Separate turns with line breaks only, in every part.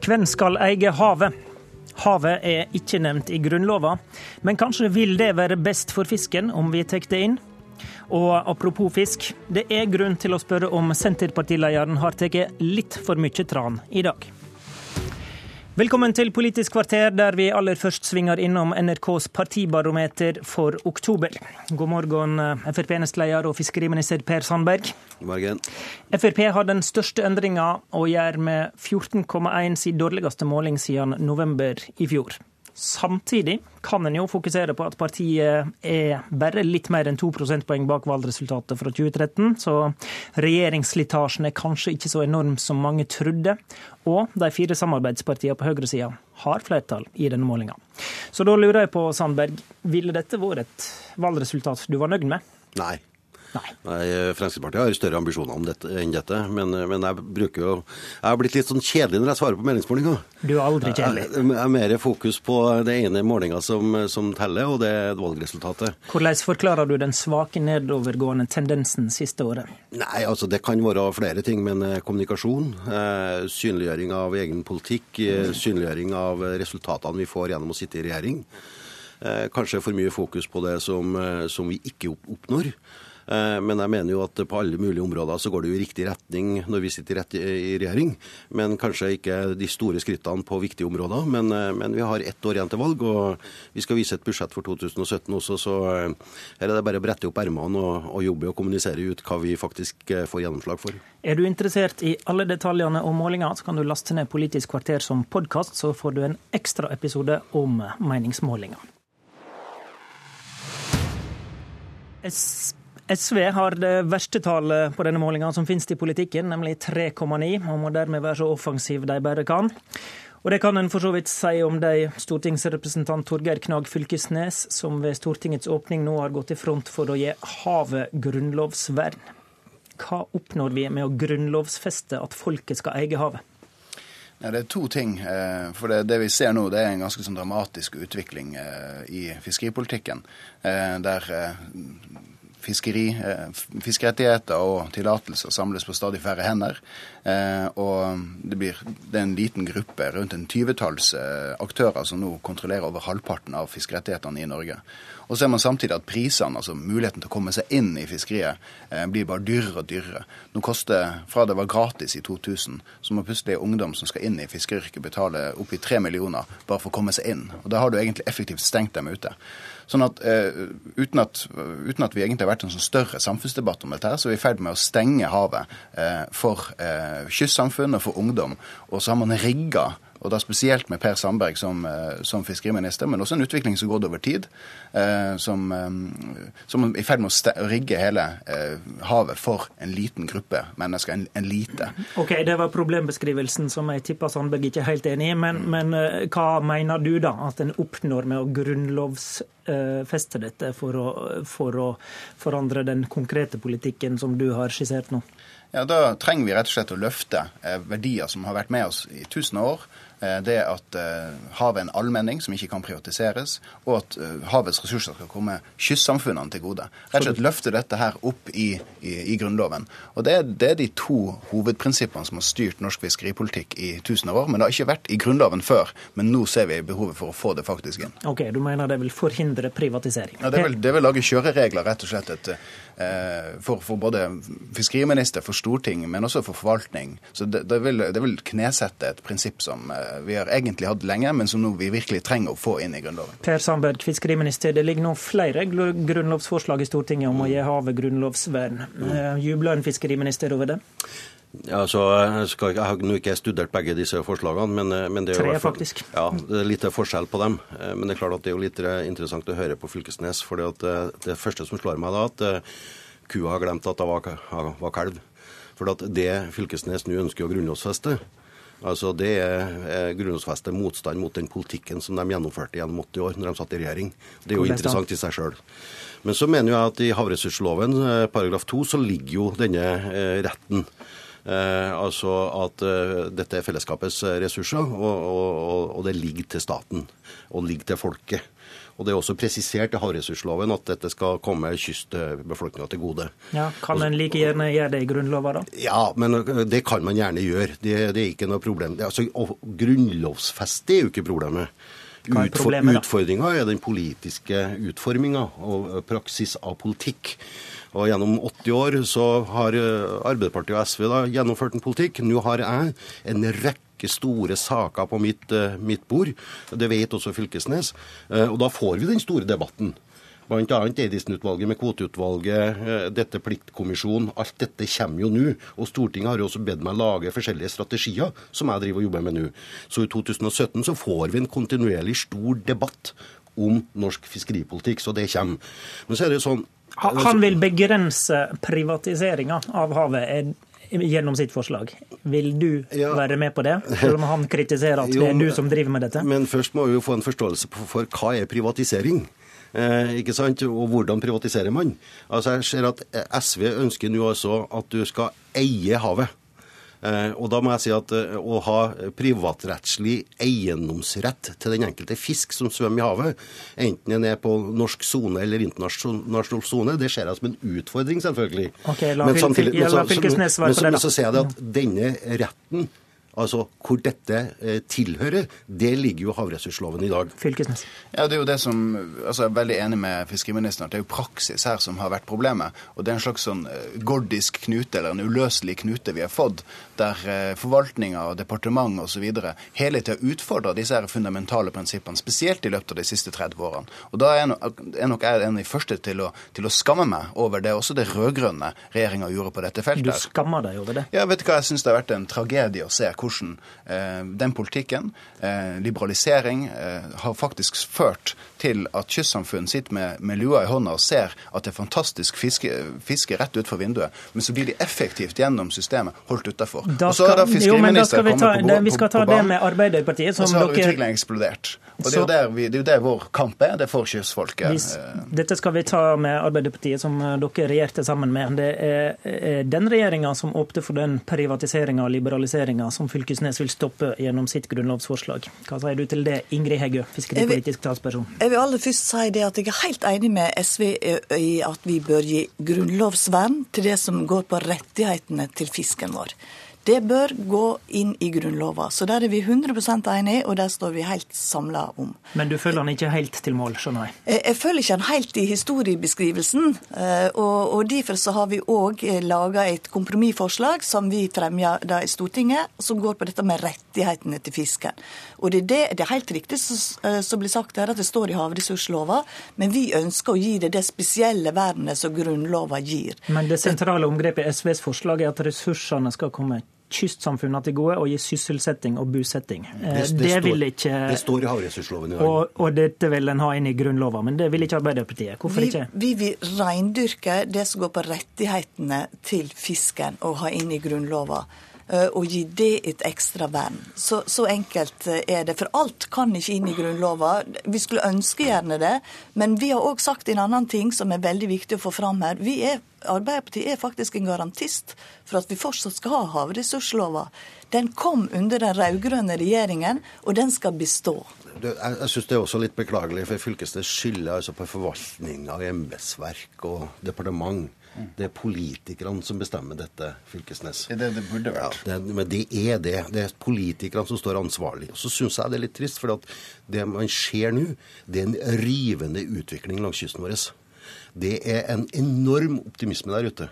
Hvem skal eie havet? Havet er ikke nevnt i Grunnlova, men kanskje vil det være best for fisken om vi tar det inn? Og apropos fisk, det er grunn til å spørre om Senterpartilederen har tatt litt for mye tran i dag. Velkommen til Politisk kvarter, der vi aller først svinger innom NRKs partibarometer for oktober. God morgen, Frp-nestleder og fiskeriminister Per Sandberg.
Morgen.
Frp har den største endringa og gjør med 14,1 sin dårligste måling siden november i fjor. Samtidig kan en jo fokusere på at partiet er bare litt mer enn to prosentpoeng bak valgresultatet fra 2013, så regjeringsslitasjen er kanskje ikke så enorm som mange trodde. Og de fire samarbeidspartiene på høyresida har flertall i denne målinga. Så da lurer jeg på, Sandberg, ville dette vært et valgresultat du var nøyd med?
Nei.
Nei.
Nei, Fremskrittspartiet har større ambisjoner om dette, enn dette, men, men, jeg bruker jo Jeg har blitt litt sånn kjedelig når jeg svarer på meningsmålinger.
Du er aldri kjedelig.
Jeg, jeg er mer fokus på det ene målinga som, som, teller, og det er valgresultatet.
Hvordan forklarer du den svake nedovergående tendensen siste året?
Nei, altså Det kan være flere ting, men eh, kommunikasjon, eh, synliggjøring av egen politikk, eh, synliggjøring av resultatene vi får gjennom å sitte i regjering. Eh, kanskje for mye fokus på det som, eh, som vi ikke oppnår. Eh, men jeg mener jo at på alle mulige områder så går det jo i riktig retning når vi sitter i regjering. Men kanskje ikke de store skrittene på viktige områder. Men, eh, men vi har ett år igjen til valg, og vi skal vise et budsjett for 2017 også. Så eh, her er det bare å brette opp ermene og, og jobbe og kommunisere ut hva vi faktisk får gjennomslag for.
Er du interessert i alle detaljene om målinga, så kan du laste ned Politisk kvarter som podkast, så får du en ekstra episode om meningsmålinga. SV har det verste tallet på denne målinga som finnes i politikken, nemlig 3,9, og må dermed være så offensiv de bare kan. Og det kan en for så vidt si om deg, stortingsrepresentant Torgeir Knag Fylkesnes, som ved Stortingets åpning nå har gått i front for å gi havet grunnlovsvern. Hva oppnår vi med å grunnlovfeste at folket skal eie havet?
Ja, det er to ting. Eh, for det, det, vi ser nå, det er en ganske sånn dramatisk utvikling eh, i fiskeripolitikken. Eh, der fiskeri, eh, fiskerettigheter og tillatelser samles på stadig færre hender. Eh, og det, blir, det er en liten gruppe, rundt en tyvetalls eh, aktører, som nå kontrollerer over halvparten av fiskerettighetene i Norge. Og så ser man samtidig at prisene, altså muligheten til å komme seg inn i fiskeriet, blir bare dyrere og dyrere. Nå koster, Fra det var gratis i 2000, så må plutselig ungdom som skal inn i fiskeryrket, betale oppi tre millioner bare for å komme seg inn. Og Da har du egentlig effektivt stengt dem ute. Sånn at, uh, uten at, uten at vi egentlig har vært en sånn større samfunnsdebatt om dette, her, så er vi i ferd med å stenge havet uh, for uh, kystsamfunn og for ungdom. Og så har man rigga og da spesielt med Per Sandberg som, som, fiskeriminister, men også en utvikling som går over tid, eh, som, eh, som, er i ferd med å rigge hele eh, havet for en liten gruppe mennesker, en, en, lite.
Ok, Det var problembeskrivelsen som jeg tipper Sandberg ikke er helt enig i, men, mm. men hva mener du da at en oppnår med å grunnlovfeste dette for å, for å forandre den konkrete politikken som du har skissert nå?
Ja, Da trenger vi rett og slett å løfte verdier som har vært med oss i tusen år. Det at havet er en allmenning som ikke kan privatiseres, og at havets ressurser skal komme kystsamfunnene til gode. Rett og slett løfte dette her opp i, i, i Grunnloven. Og det, det, er de to hovedprinsippene som har styrt norsk fiskeripolitikk i tusen år. Men det har ikke vært i Grunnloven før. Men nå ser vi behovet for å få det faktisk inn.
Ok, Du mener det vil forhindre privatisering?
Ja, Det vil, det vil lage kjøreregler, rett og slett. Et, Eh, for, for, både fiskeriminister, for storting, men også for forvaltning. Så det, det, vil, det, vil, knesette et prinsipp som eh, vi har egentlig hatt lenge, men som nå vi virkelig trenger å få inn i Grunnloven.
Per Sandberg, fiskeriminister. Det ligger nå flere grunnlovsforslag i Stortinget om å gi havet grunnlovsvern. Mm. Jubler en fiskeriminister over det?
Ja, så skal, Jeg har nå ikke studert begge disse forslagene. men, men det er
jo Tre, faktisk.
Ja, det er litt forskjell på dem. Men det er klart at det er jo litt interessant å høre på Fylkesnes. for det, det første som slår meg da, at kua har glemt at det var, var kalv. For at det Fylkesnes nå ønsker å grunnlovfeste, altså det er grunnlovfeste motstand mot den politikken som de gjennomførte gjennom 80 år når de satt i regjering. Det er jo interessant i seg sjøl. Men så mener jeg at i havressursloven paragraf 2 så ligger jo denne retten Eh, altså at eh, dette er fellesskapets ressurser, og, og, og, det ligger til staten. Og ligger til folket. Og det er også presisert i havressursloven at dette skal komme kystbefolkninga til gode.
Ja, Kan en like gjerne gjøre det i Grunnlova, da?
Ja, men det kan man gjerne gjøre. Det, det er ikke noe problem. Det, altså, grunnlovsfeste er jo ikke problemet. Utfordringa er den politiske utforminga og praksis av politikk. Og Gjennom 80 år så har eh, Arbeiderpartiet og SV da gjennomført en politikk. Nå har jeg en rekke store saker på mitt, eh, mitt bord. Det vet også Fylkesnes. Eh, og da får vi den store debatten. Bl.a. Eidisen-utvalget med kvoteutvalget, dette pliktkommisjonen. Alt dette kommer jo nå. Og Stortinget har jo også bedt meg lage forskjellige strategier som jeg driver og jobber med nå. Så i 2017 så får vi en kontinuerlig stor debatt om norsk fiskeripolitikk, så det kommer. Men så er det sånn
han vil begrense privatiseringa av havet gjennom sitt forslag. Vil du ja. være med på det, selv om han kritiserer at jo, det er du som driver med dette?
Men først må vi jo få en forståelse for hva er privatisering. Eh, ikke sant? Og hvordan privatiserer man? Altså Jeg ser at SV ønsker nå altså at du skal eie havet. Eh, og da må jeg si at eh, å ha privatrettslig eiendomsrett til den enkelte fisk som svømmer i havet, enten den er på norsk sone eller internasjonal sone, det ser jeg som en utfordring, selvfølgelig.
Okay, la men, samtidig, men, så, men,
så, men så ser jeg at denne retten Altså hvor dette eh, tilhører, det ligger jo havressursloven i dag.
Fylkesnes.
Ja, det er jo det som, altså Jeg er veldig enig med fiskeriministeren at det er jo praksis her som har vært problemet. Og det er en slags sånn eh, gordisk knute, eller en uløselig knute vi har fått, der eh, forvaltninga og departement osv. hele tida utfordrer disse her fundamentale prinsippene, spesielt i løpet av de siste 30 årene. Og da er er nok jeg en av de første til å, til å, skamme meg over det også det rød-grønne regjeringa gjorde på dette feltet.
Du skammer deg over det?
Ja, vet du hva, jeg syns det har vært en tragedie å se hvordan eh, den politikken, eh, liberalisering, eh, har faktisk ført til at kystsamfunn sitter med, med, lua i hånda og ser at det er fantastisk fiske, fiske rett utenfor vinduet, men så blir de effektivt gjennom systemet holdt utafor.
Og så har da fiskeriministeren kommet på, på, Vi skal ta det med Arbeiderpartiet.
Som og så har dere... utviklingen eksplodert. Og det er, jo der, der vår kamp er. Det er for kystfolket. Hvis,
dette skal vi ta med Arbeiderpartiet, som dere regjerte sammen med. Det er den regjeringa som åpner for den privatiseringa og liberaliseringa som Fylkesnes vil stoppe gjennom sitt grunnlovsforslag. Hva sier du til det, Ingrid Heggø, fiskeripolitisk talsperson?
Jeg vil aller først si det at jeg er helt enig med SV i at vi bør gi grunnlovsvern til det som går på rettighetene til fisken vår. Det bør gå inn i Grunnlova. Så der er vi 100 enige, og der står vi helt samla om.
Men du følger den ikke helt til mål, skjønner jeg?
Jeg, jeg følger ikke den helt i historiebeskrivelsen. Eh, og, og derfor så har vi òg eh, laga et kompromissforslag som vi fremja i Stortinget, som går på dette med rettighetene til fisken. Og det er, det, det er helt riktig eh, som blir sagt her, at det står i havressurslova, men vi ønsker å gi det det spesielle vernet som Grunnlova gir.
Men det sentrale omgrepet i SVs forslag er at ressursene skal komme kystsamfunnene til gode og gi sysselsetting og bosetting.
Det, det, det, står, ikke, det står i havressursloven i dag.
Og, og, dette vil en ha inn i Grunnloven, men det vil ikke Arbeiderpartiet. Hvorfor
vi,
ikke?
Vi vil reindyrke det som går på rettighetene til fisken, og ha inn i Grunnlova eh, og gi det et ekstra vern. Så, så, enkelt eh, er det. For alt kan ikke inn i Grunnlova. Vi skulle ønske gjerne det, men vi har òg sagt en annen ting som er veldig viktig å få fram her. Vi er Arbeiderpartiet er faktisk en garantist for at vi fortsatt skal ha havressurslova. Den kom under den rød-grønne regjeringen, og den skal bestå.
Jeg, jeg syns det er også litt beklagelig, for Fylkesnes skylder altså på forvaltninga embetsverk og departement. Det er politikerne som bestemmer dette, Fylkesnes.
Det, det burde vært.
Ja, det, men det er det. Det er politikerne som står ansvarlig. Og Så syns jeg det er litt trist, for det man ser nå, det er en rivende utvikling langs kysten vår. Det er en enorm optimisme der ute.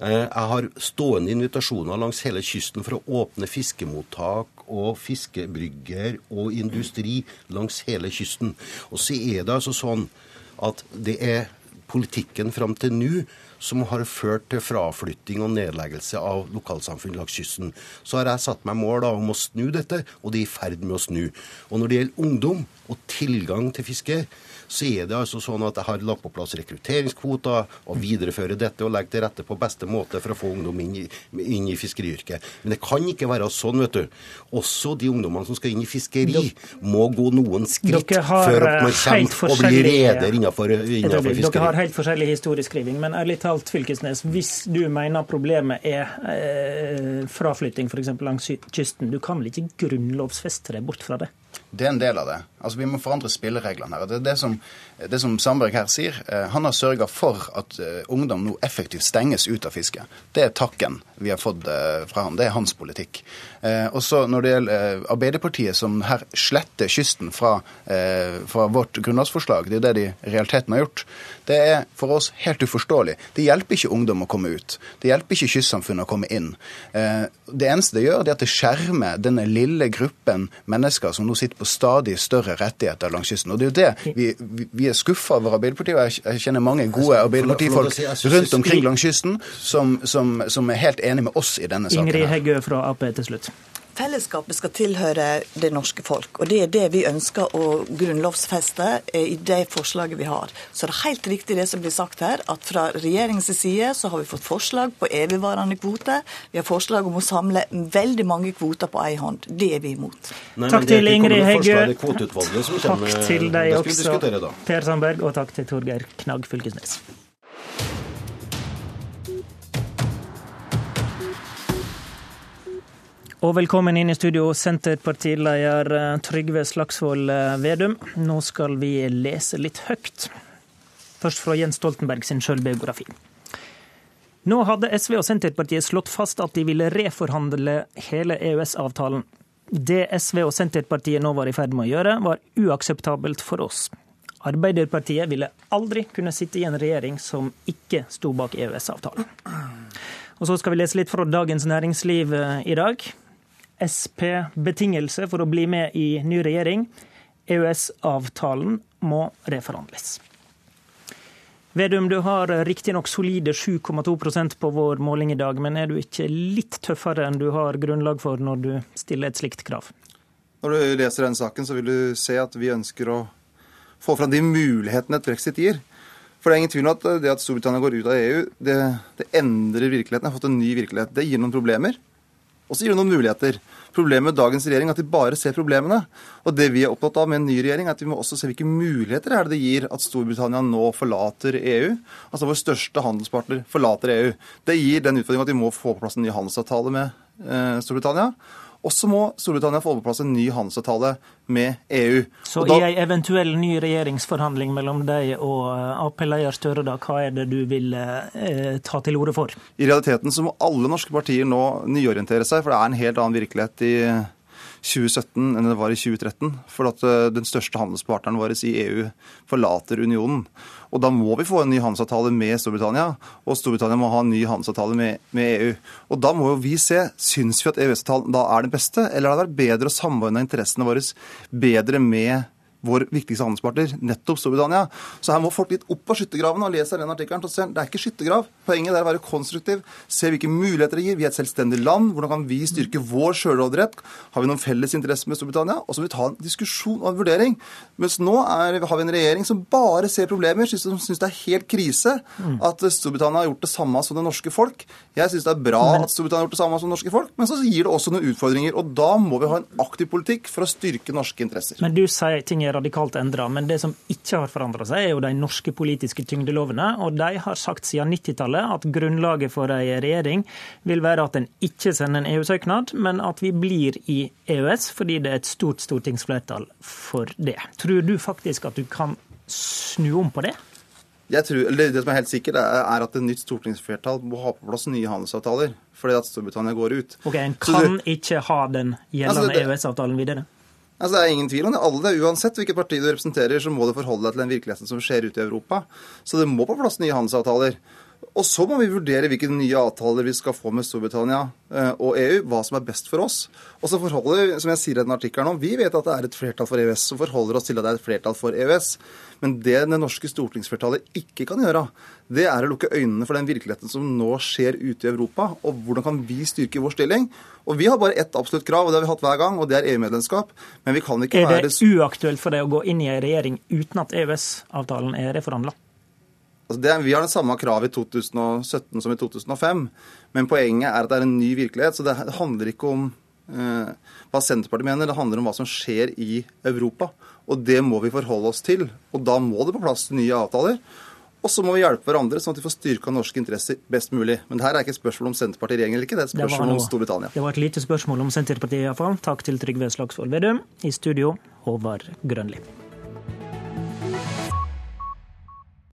Eh, jeg har stående invitasjoner langs hele kysten for å åpne fiskemottak og fiskebrygger og industri langs hele kysten. Og så er det altså sånn at det er politikken fram til nå som har ført til fraflytting og nedleggelse av lokalsamfunn langs kysten. Så har jeg satt meg mål da, om å snu dette, og det er i ferd med å snu. Og når det gjelder ungdom og tilgang til fiske, så er det altså sånn at jeg har lagt på plass rekrutteringskvoter og viderefører dette og legger til rette på beste måte for å få ungdom inn i, inn i fiskeriyrket. Men det kan ikke være sånn, vet du. Også de ungdommene som skal inn i fiskeri, må gå noen skritt før man
eh,
kommer og blir reder innenfor, innenfor fiskeri.
Dere har helt forskjellig historieskriving, men ærlig talt, Fylkesnes, hvis du mener problemet er eh, fraflytting f.eks. langs kysten, du kan vel ikke grunnlovfeste deg bort fra det?
Det er en del av det. Altså, Vi må forandre spillereglene her. Det er det som, det som Sandberg her sier. Eh, han har sørga for at uh, ungdom nå effektivt stenges ut av fisket. Det er takken vi har fått uh, fra han. Det er hans politikk. Og så Når det gjelder Arbeiderpartiet, som her sletter kysten fra, fra vårt grunnlovsforslag, det er det de i realiteten har gjort, det er for oss helt uforståelig. Det hjelper ikke ungdom å komme ut. Det hjelper ikke kystsamfunnet å komme inn. Det eneste det gjør, det er at det skjermer denne lille gruppen mennesker som nå sitter på stadig større rettigheter langs kysten. Og det er jo det vi, vi er skuffa over Arbeiderpartiet, og jeg kjenner mange gode Arbeiderpartifolk rundt omkring langs kysten som, som, som er helt enig med oss i denne saken.
Ingrid Heggø fra Ap til slutt.
Fellesskapet skal tilhøre det norske folk, og det er det vi ønsker å grunnlovfeste i det forslaget vi har. Så det er helt riktig det som blir sagt her, at fra regjeringens side så har vi fått forslag på evigvarende kvote. Vi har forslag om å samle veldig mange kvoter på ei hånd. Det er vi imot.
Nei, takk til Ingrid Heggø. Takk til deg også, Per Sandberg, og takk til Torgeir Knagg Fylkesnes. Og velkommen inn i studio, Senterpartileder eh, Trygve Slagsvold eh, Vedum. Nå skal vi lese litt høyt. Først fra Jens Stoltenberg sin sjølbiografi. Nå hadde SV og Senterpartiet slått fast at de ville reforhandle hele EØS-avtalen. Det SV og Senterpartiet nå var i ferd med å gjøre, var uakseptabelt for oss. Arbeiderpartiet ville aldri kunne sitte i en regjering som ikke sto bak EØS-avtalen. Og så skal vi lese litt fra Dagens Næringsliv eh, i dag. Sp-betingelse for å bli med i ny regjering. EØS-avtalen må reforhandles. Vedum, du har riktignok solide 7,2% på vår måling i dag, men er du ikke litt tøffere enn du har grunnlag for når du stiller et slikt krav?
Når du leser den saken, så vil du se at vi ønsker å få fram de mulighetene et brexit gir. For det er ingen tvil om at det at Storbritannia går ut av EU, det, det endrer virkeligheten. har fått en ny virkelighet. Det gir noen problemer. Og så gir det noen muligheter. Problemet med dagens regjering er at de bare ser problemene. Og det vi er opptatt av med en ny regjering, er at vi må også se hvilke muligheter er det det gir at Storbritannia nå forlater EU. Altså vår største handelspartner forlater EU. Det gir den utfordringen at vi må få på plass en ny handelsavtale med eh, Storbritannia. Og så må Storbritannia få på plass en ny handelsavtale med EU.
Så da, i en eventuell ny regjeringsforhandling mellom deg og eh, Ap-leder Støre, da, hva er det du vil eh, ta til orde for?
I realiteten så må alle norske partier nå nyorientere seg, for det er en helt annen virkelighet i 2017 enn det var i 2013. For at eh, den største handelspartneren vår i EU forlater unionen. Og da må vi få en ny handelsavtale med Storbritannia, og Storbritannia må ha en ny handelsavtale med, med EU. Og da må jo vi se, syns vi at EØS-avtalen da er den beste, eller har det vært bedre å samordne interessene våre bedre med vår viktigste handelspartner, nettopp Storbritannia. Så her må folk litt opp av skyttergravene og lese den artikkelen. Det er ikke skyttergrav. Poenget er å være konstruktiv, se hvilke muligheter det gir. Vi er et selvstendig land. Hvordan kan vi styrke vår sjølråderett? Har vi noen felles interesser med Storbritannia? Og så må vi ta en diskusjon og en vurdering. Mens nå er, har vi en regjering som bare ser problemer, som syns det er helt krise at Storbritannia har gjort det samme som det norske folk. Jeg syns det er bra at Storbritannia har gjort det samme som det norske folk, men så gir det også noen utfordringer. Og da må vi ha en aktiv politikk for å styrke norske interesser.
Men du sier ting er radikalt endra. Men det som ikke har forandra seg, er jo de norske politiske tyngdelovene. Og de har sagt siden 90-tallet at grunnlaget for ei regjering vil være at en ikke sender en EU-søknad, men at vi blir i EØS fordi det er et stort stortingsflertall for det. Tror du faktisk at du kan snu om på det?
Jeg tror, eller det som er helt sikkert, er at et nytt stortingsflertall må ha på plass nye handelsavtaler fordi at Storbritannia går ut.
Ok, En kan du, ikke ha den gjeldende altså EØS-avtalen videre?
Altså, det er ingen tvil om det. Alle, Uansett hvilket parti du representerer, så må du forholde deg til den virkeligheten som skjer ute i Europa. Så det må på plass nye handelsavtaler. Og så må vi vurdere hvilke nye avtaler vi skal få med Storbritannia eh, og EU, hva som er best for oss. Og så forholder som jeg sier i den artikkelen nå, Vi vet at det er et flertall for EØS, som forholder oss til at det er et flertall for EØS. Men det det norske stortingsflertallet ikke kan gjøre, det er å lukke øynene for den virkeligheten som nå skjer ute i Europa, og hvordan kan vi styrke vår stilling. Og Vi har bare ett absolutt krav, og det har vi hatt hver gang, og det er EU-medlemskap. Men vi kan ikke
være Er det uaktuelt for deg å gå inn i en regjering uten at EØS-avtalen er reforhandla?
Altså det, vi har det samme kravet i 2017 som i 2005, men poenget er at det er en ny virkelighet. Så det handler ikke om eh, hva Senterpartiet mener, det handler om hva som skjer i Europa. Og det må vi forholde oss til. Og da må det på plass nye avtaler. Og så må vi hjelpe hverandre, sånn at vi får styrka norske interesser best mulig. Men det her er ikke et spørsmål om Senterpartiet i regjering eller ikke, det er et spørsmål om Storbritannia.
Det var et lite spørsmål om Senterpartiet, iallfall. Takk til Trygve Slagsvold Vedum. I studio, Håvard Grønli.